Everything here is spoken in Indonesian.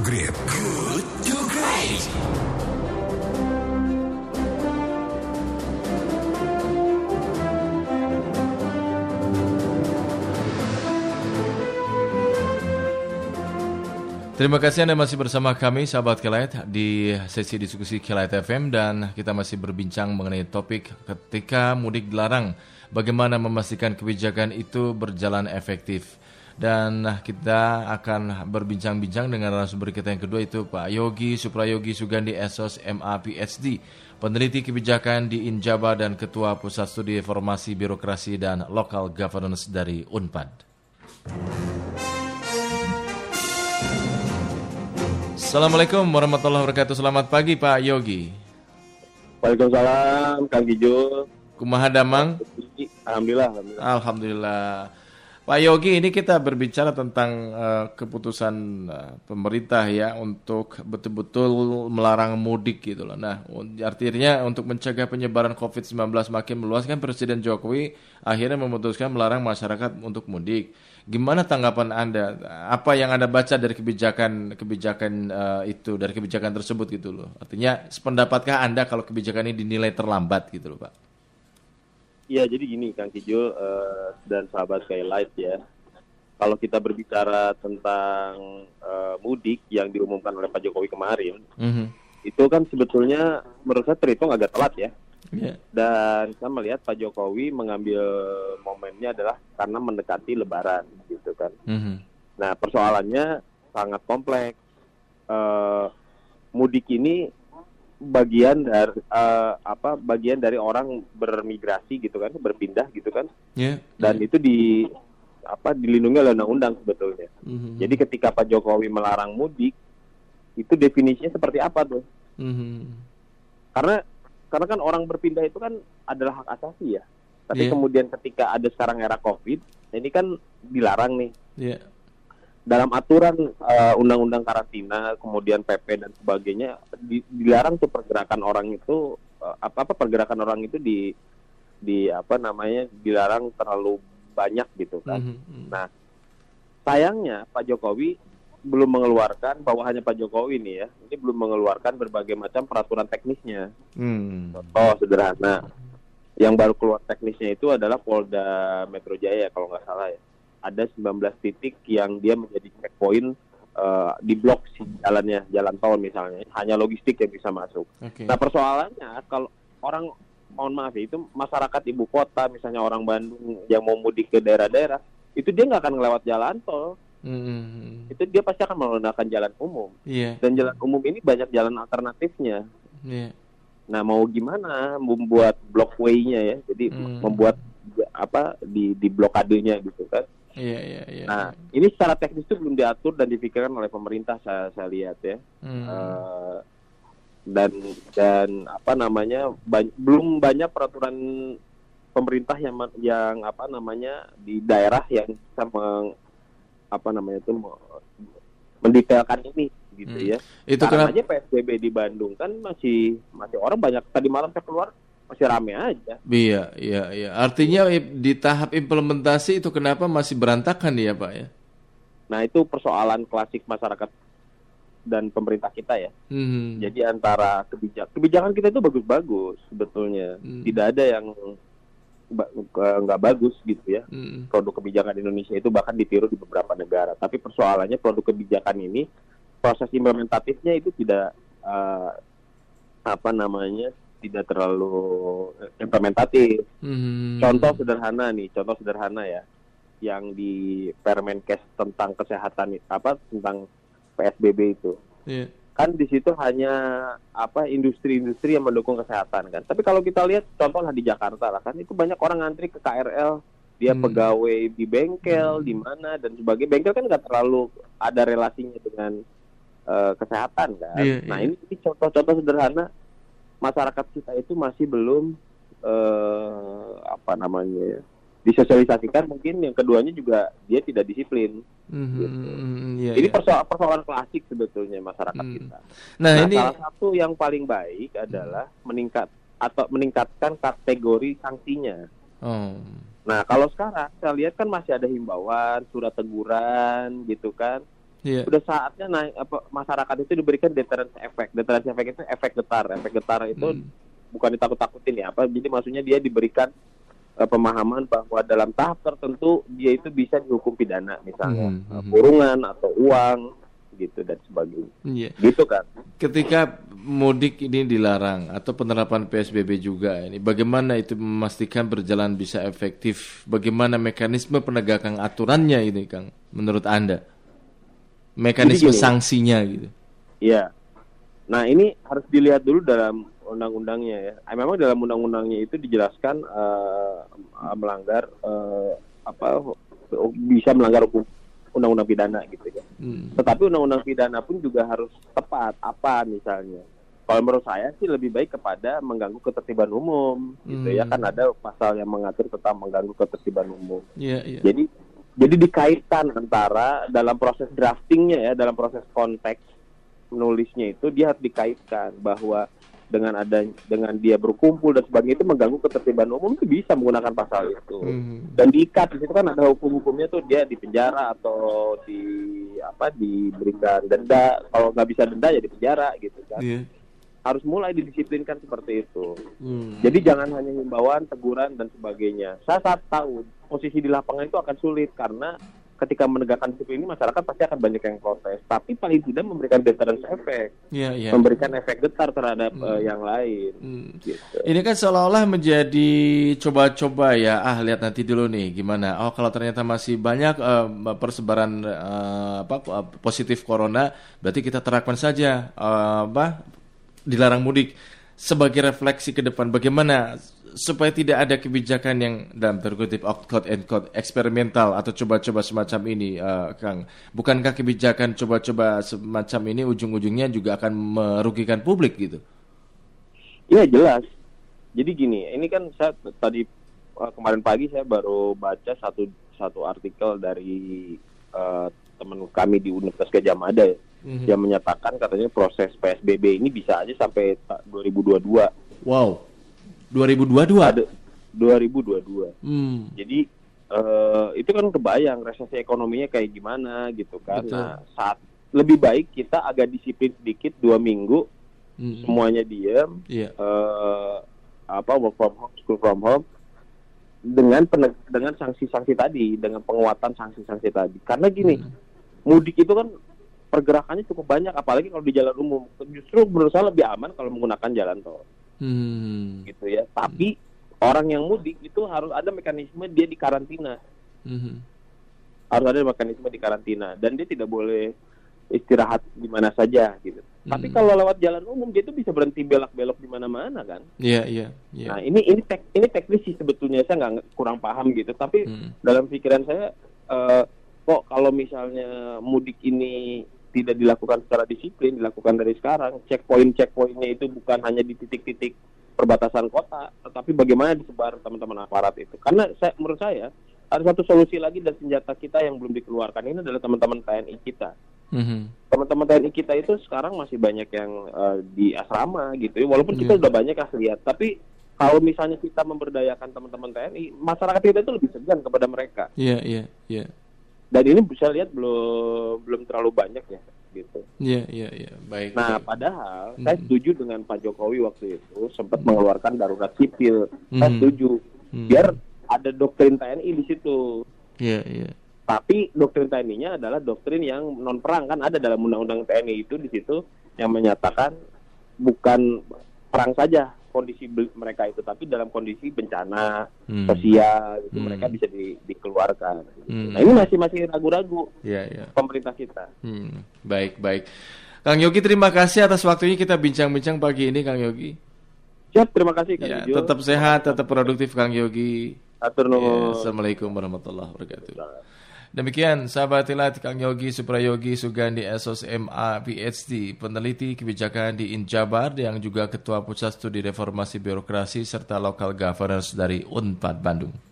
Great. Good to Great. Terima kasih Anda masih bersama kami, sahabat Kilat, di sesi diskusi Kilat FM dan kita masih berbincang mengenai topik ketika mudik dilarang, bagaimana memastikan kebijakan itu berjalan efektif. Dan kita akan berbincang-bincang dengan narasumber kita yang kedua itu Pak Yogi Suprayogi Sugandi Esos MA PhD, peneliti kebijakan di Injaba dan Ketua Pusat Studi Formasi Birokrasi dan Local Governance dari UNPAD. Assalamualaikum warahmatullahi wabarakatuh. Selamat pagi Pak Yogi. Waalaikumsalam, Kang Gijul. Kumaha damang? Alhamdulillah, alhamdulillah. Alhamdulillah. Pak Yogi, ini kita berbicara tentang uh, keputusan uh, pemerintah ya untuk betul-betul melarang mudik gitu loh. Nah, artinya untuk mencegah penyebaran COVID-19 makin meluas kan Presiden Jokowi akhirnya memutuskan melarang masyarakat untuk mudik. Gimana tanggapan Anda? Apa yang Anda baca dari kebijakan kebijakan uh, itu, dari kebijakan tersebut gitu loh? Artinya, sependapatkah Anda kalau kebijakan ini dinilai terlambat gitu loh, Pak? Iya, jadi gini Kang Kijul uh, dan sahabat Skylight ya. Kalau kita berbicara tentang uh, mudik yang diumumkan oleh Pak Jokowi kemarin, mm -hmm. itu kan sebetulnya menurut saya terhitung agak telat ya. Yeah. Dan saya melihat Pak Jokowi mengambil momennya adalah karena mendekati Lebaran, gitu kan. Mm -hmm. Nah persoalannya sangat kompleks. Uh, mudik ini bagian dari uh, apa bagian dari orang bermigrasi gitu kan berpindah gitu kan yeah, dan yeah. itu di apa dilindungi oleh undang-undang sebetulnya mm-hmm. jadi ketika Pak Jokowi melarang mudik itu definisinya seperti apa tuh mm-hmm. karena karena kan orang berpindah itu kan adalah hak asasi ya tapi yeah. kemudian ketika ada sekarang era covid ini kan dilarang nih yeah dalam aturan uh, undang-undang karantina kemudian PP dan sebagainya di, dilarang tuh pergerakan orang itu uh, apa apa pergerakan orang itu di di apa namanya dilarang terlalu banyak gitu kan. Mm -hmm. Nah sayangnya Pak Jokowi belum mengeluarkan bawahannya Pak Jokowi ini ya ini belum mengeluarkan berbagai macam peraturan teknisnya. Mm. Contoh sederhana yang baru keluar teknisnya itu adalah Polda Metro Jaya kalau nggak salah ya ada 19 titik yang dia menjadi checkpoint uh, di blok si jalannya jalan tol misalnya hanya logistik yang bisa masuk. Okay. Nah persoalannya kalau orang mohon maaf ya, itu masyarakat ibu kota misalnya orang Bandung yang mau mudik ke daerah-daerah itu dia nggak akan melewat jalan tol. Mm-hmm. Itu dia pasti akan menggunakan jalan umum. Yeah. Dan jalan umum ini banyak jalan alternatifnya. Yeah. Nah mau gimana membuat blok way-nya ya, jadi mm. membuat apa di di blokadenya gitu kan. Iya, iya, iya. Nah, ini secara teknis itu belum diatur dan dipikirkan oleh pemerintah saya, saya lihat ya. Hmm. Uh, dan dan apa namanya ba belum banyak peraturan pemerintah yang yang apa namanya di daerah yang bisa meng, apa namanya itu mendetailkan ini gitu hmm. ya. Itu Karena kenapa? aja PSBB di Bandung kan masih masih orang banyak tadi malam saya keluar masih rame aja. Iya, iya, iya. Artinya di tahap implementasi itu kenapa masih berantakan ya, Pak ya? Nah, itu persoalan klasik masyarakat dan pemerintah kita ya. Hmm. Jadi antara kebijakan kebijakan kita itu bagus-bagus sebetulnya. Hmm. Tidak ada yang nggak bagus gitu ya. Hmm. Produk kebijakan Indonesia itu bahkan ditiru di beberapa negara. Tapi persoalannya produk kebijakan ini proses implementatifnya itu tidak uh, apa namanya tidak terlalu implementatif. Hmm. Contoh sederhana nih, contoh sederhana ya, yang di Permenkes tentang kesehatan apa tentang PSBB itu. Yeah. Kan di situ hanya apa industri-industri yang mendukung kesehatan kan. Tapi kalau kita lihat contohnya di Jakarta lah kan itu banyak orang ngantri ke KRL, dia hmm. pegawai di bengkel, hmm. di mana dan sebagainya. Bengkel kan nggak terlalu ada relasinya dengan uh, kesehatan kan. Yeah, nah, yeah. ini contoh-contoh sederhana masyarakat kita itu masih belum uh, apa namanya ya, disosialisasikan mungkin yang keduanya juga dia tidak disiplin. Mm-hmm, gitu. yeah, ini yeah. persoalan persoalan klasik sebetulnya masyarakat mm. kita. Nah, nah ini salah satu yang paling baik adalah mm. meningkat atau meningkatkan kategori sanksinya. Oh. Nah kalau sekarang saya lihat kan masih ada himbauan, surat teguran gitu kan. Yeah. Udah saatnya naik apa masyarakat itu diberikan deterrence effect. Deterrence effect itu efek getar. Efek getar itu hmm. bukan ditakut-takutin ya apa. Jadi maksudnya dia diberikan uh, pemahaman bahwa dalam tahap tertentu dia itu bisa dihukum pidana misalnya hmm. uh, kurungan atau uang gitu dan sebagainya. Yeah. Gitu kan. Ketika mudik ini dilarang atau penerapan PSBB juga ini bagaimana itu memastikan berjalan bisa efektif? Bagaimana mekanisme penegakan aturannya ini Kang menurut Anda? Mekanisme gini, sanksinya gitu. Iya. Nah, ini harus dilihat dulu dalam undang-undangnya ya. Eh, memang dalam undang-undangnya itu dijelaskan uh, melanggar uh, apa bisa melanggar hukum undang-undang pidana gitu ya. Hmm. Tetapi undang-undang pidana pun juga harus tepat. Apa misalnya? Kalau menurut saya sih lebih baik kepada mengganggu ketertiban umum, hmm. gitu ya hmm. kan ada pasal yang mengatur tentang mengganggu ketertiban umum. Yeah, yeah. Jadi jadi dikaitkan antara dalam proses draftingnya ya, dalam proses konteks menulisnya itu dia harus dikaitkan bahwa dengan ada dengan dia berkumpul dan sebagainya itu mengganggu ketertiban umum itu bisa menggunakan pasal itu hmm. dan diikat di situ kan ada hukum-hukumnya tuh dia dipenjara atau di apa diberikan denda kalau nggak bisa denda ya dipenjara gitu kan yeah. harus mulai didisiplinkan seperti itu hmm. jadi jangan hanya himbauan teguran dan sebagainya saya saat tahu posisi di lapangan itu akan sulit karena ketika menegakkan disiplin ini masyarakat pasti akan banyak yang protes tapi paling tidak memberikan deterrence efek yeah, yeah. memberikan efek getar terhadap hmm. uh, yang lain hmm. gitu. ini kan seolah-olah menjadi coba-coba ya ah lihat nanti dulu nih gimana oh kalau ternyata masih banyak uh, persebaran uh, apa positif corona berarti kita terapkan saja uh, apa dilarang mudik sebagai refleksi ke depan bagaimana supaya tidak ada kebijakan yang dalam terkutip quote and quote eksperimental atau coba-coba semacam ini, uh, Kang. Bukankah kebijakan coba-coba semacam ini ujung-ujungnya juga akan merugikan publik gitu? Iya jelas. Jadi gini, ini kan saya tadi uh, kemarin pagi saya baru baca satu satu artikel dari uh, teman kami di Universitas Gajah Mada ya, mm-hmm. yang menyatakan katanya proses PSBB ini bisa aja sampai 2022. Wow 2022. Ada 2022. Hmm. Jadi uh, itu kan kebayang resesi ekonominya kayak gimana gitu kan. Betul. Nah, saat lebih baik kita agak disiplin sedikit dua minggu, hmm. semuanya diam, yeah. Iya. uh, apa work from home, school from home, dengan peneg dengan sanksi-sanksi tadi, dengan penguatan sanksi-sanksi tadi. Karena gini, hmm. mudik itu kan pergerakannya cukup banyak, apalagi kalau di jalan umum. Justru menurut saya lebih aman kalau menggunakan jalan tol hmm. gitu ya tapi hmm. orang yang mudik itu harus ada mekanisme dia di karantina hmm. harus ada mekanisme di karantina dan dia tidak boleh istirahat di mana saja gitu hmm. tapi kalau lewat jalan umum dia itu bisa berhenti belok-belok di mana-mana kan iya yeah, iya yeah, yeah. nah ini ini tek, ini teknis sih sebetulnya saya nggak kurang paham gitu tapi hmm. dalam pikiran saya uh, kok kalau misalnya mudik ini tidak dilakukan secara disiplin, dilakukan dari sekarang. Checkpoint checkpointnya itu bukan hanya di titik-titik perbatasan kota, tetapi bagaimana disebar teman-teman aparat itu. Karena saya, menurut saya ada satu solusi lagi dan senjata kita yang belum dikeluarkan ini adalah teman-teman TNI kita. Mm-hmm. Teman-teman TNI kita itu sekarang masih banyak yang uh, di asrama gitu, ya. walaupun yeah. kita sudah banyak kasih lihat. Tapi kalau misalnya kita memberdayakan teman-teman TNI, masyarakat kita itu lebih segan kepada mereka. Iya, yeah, iya, yeah, iya. Yeah dan ini bisa lihat belum belum terlalu banyak ya gitu. Iya iya iya baik. Nah baik. padahal hmm. saya setuju dengan Pak Jokowi waktu itu sempat hmm. mengeluarkan darurat sipil. Hmm. Saya setuju hmm. biar ada doktrin TNI di situ. Iya iya. Tapi doktrin TNI-nya adalah doktrin yang non perang kan ada dalam undang-undang TNI itu di situ yang menyatakan bukan perang saja kondisi mereka itu tapi dalam kondisi bencana hmm. sosial itu hmm. mereka bisa di, dikeluarkan hmm. nah ini masih masih ragu-ragu yeah, yeah. pemerintah kita hmm. baik baik Kang Yogi terima kasih atas waktunya kita bincang-bincang pagi ini Kang Yogi siap terima kasih Kang ya, tetap sehat tetap produktif Kang Yogi Atur ya, Assalamualaikum warahmatullahi wabarakatuh Demikian sahabat telat Kang Yogi Suprayogi Sugandi Esos MA PhD peneliti kebijakan di Injabar yang juga ketua pusat studi reformasi birokrasi serta local governance dari Unpad Bandung.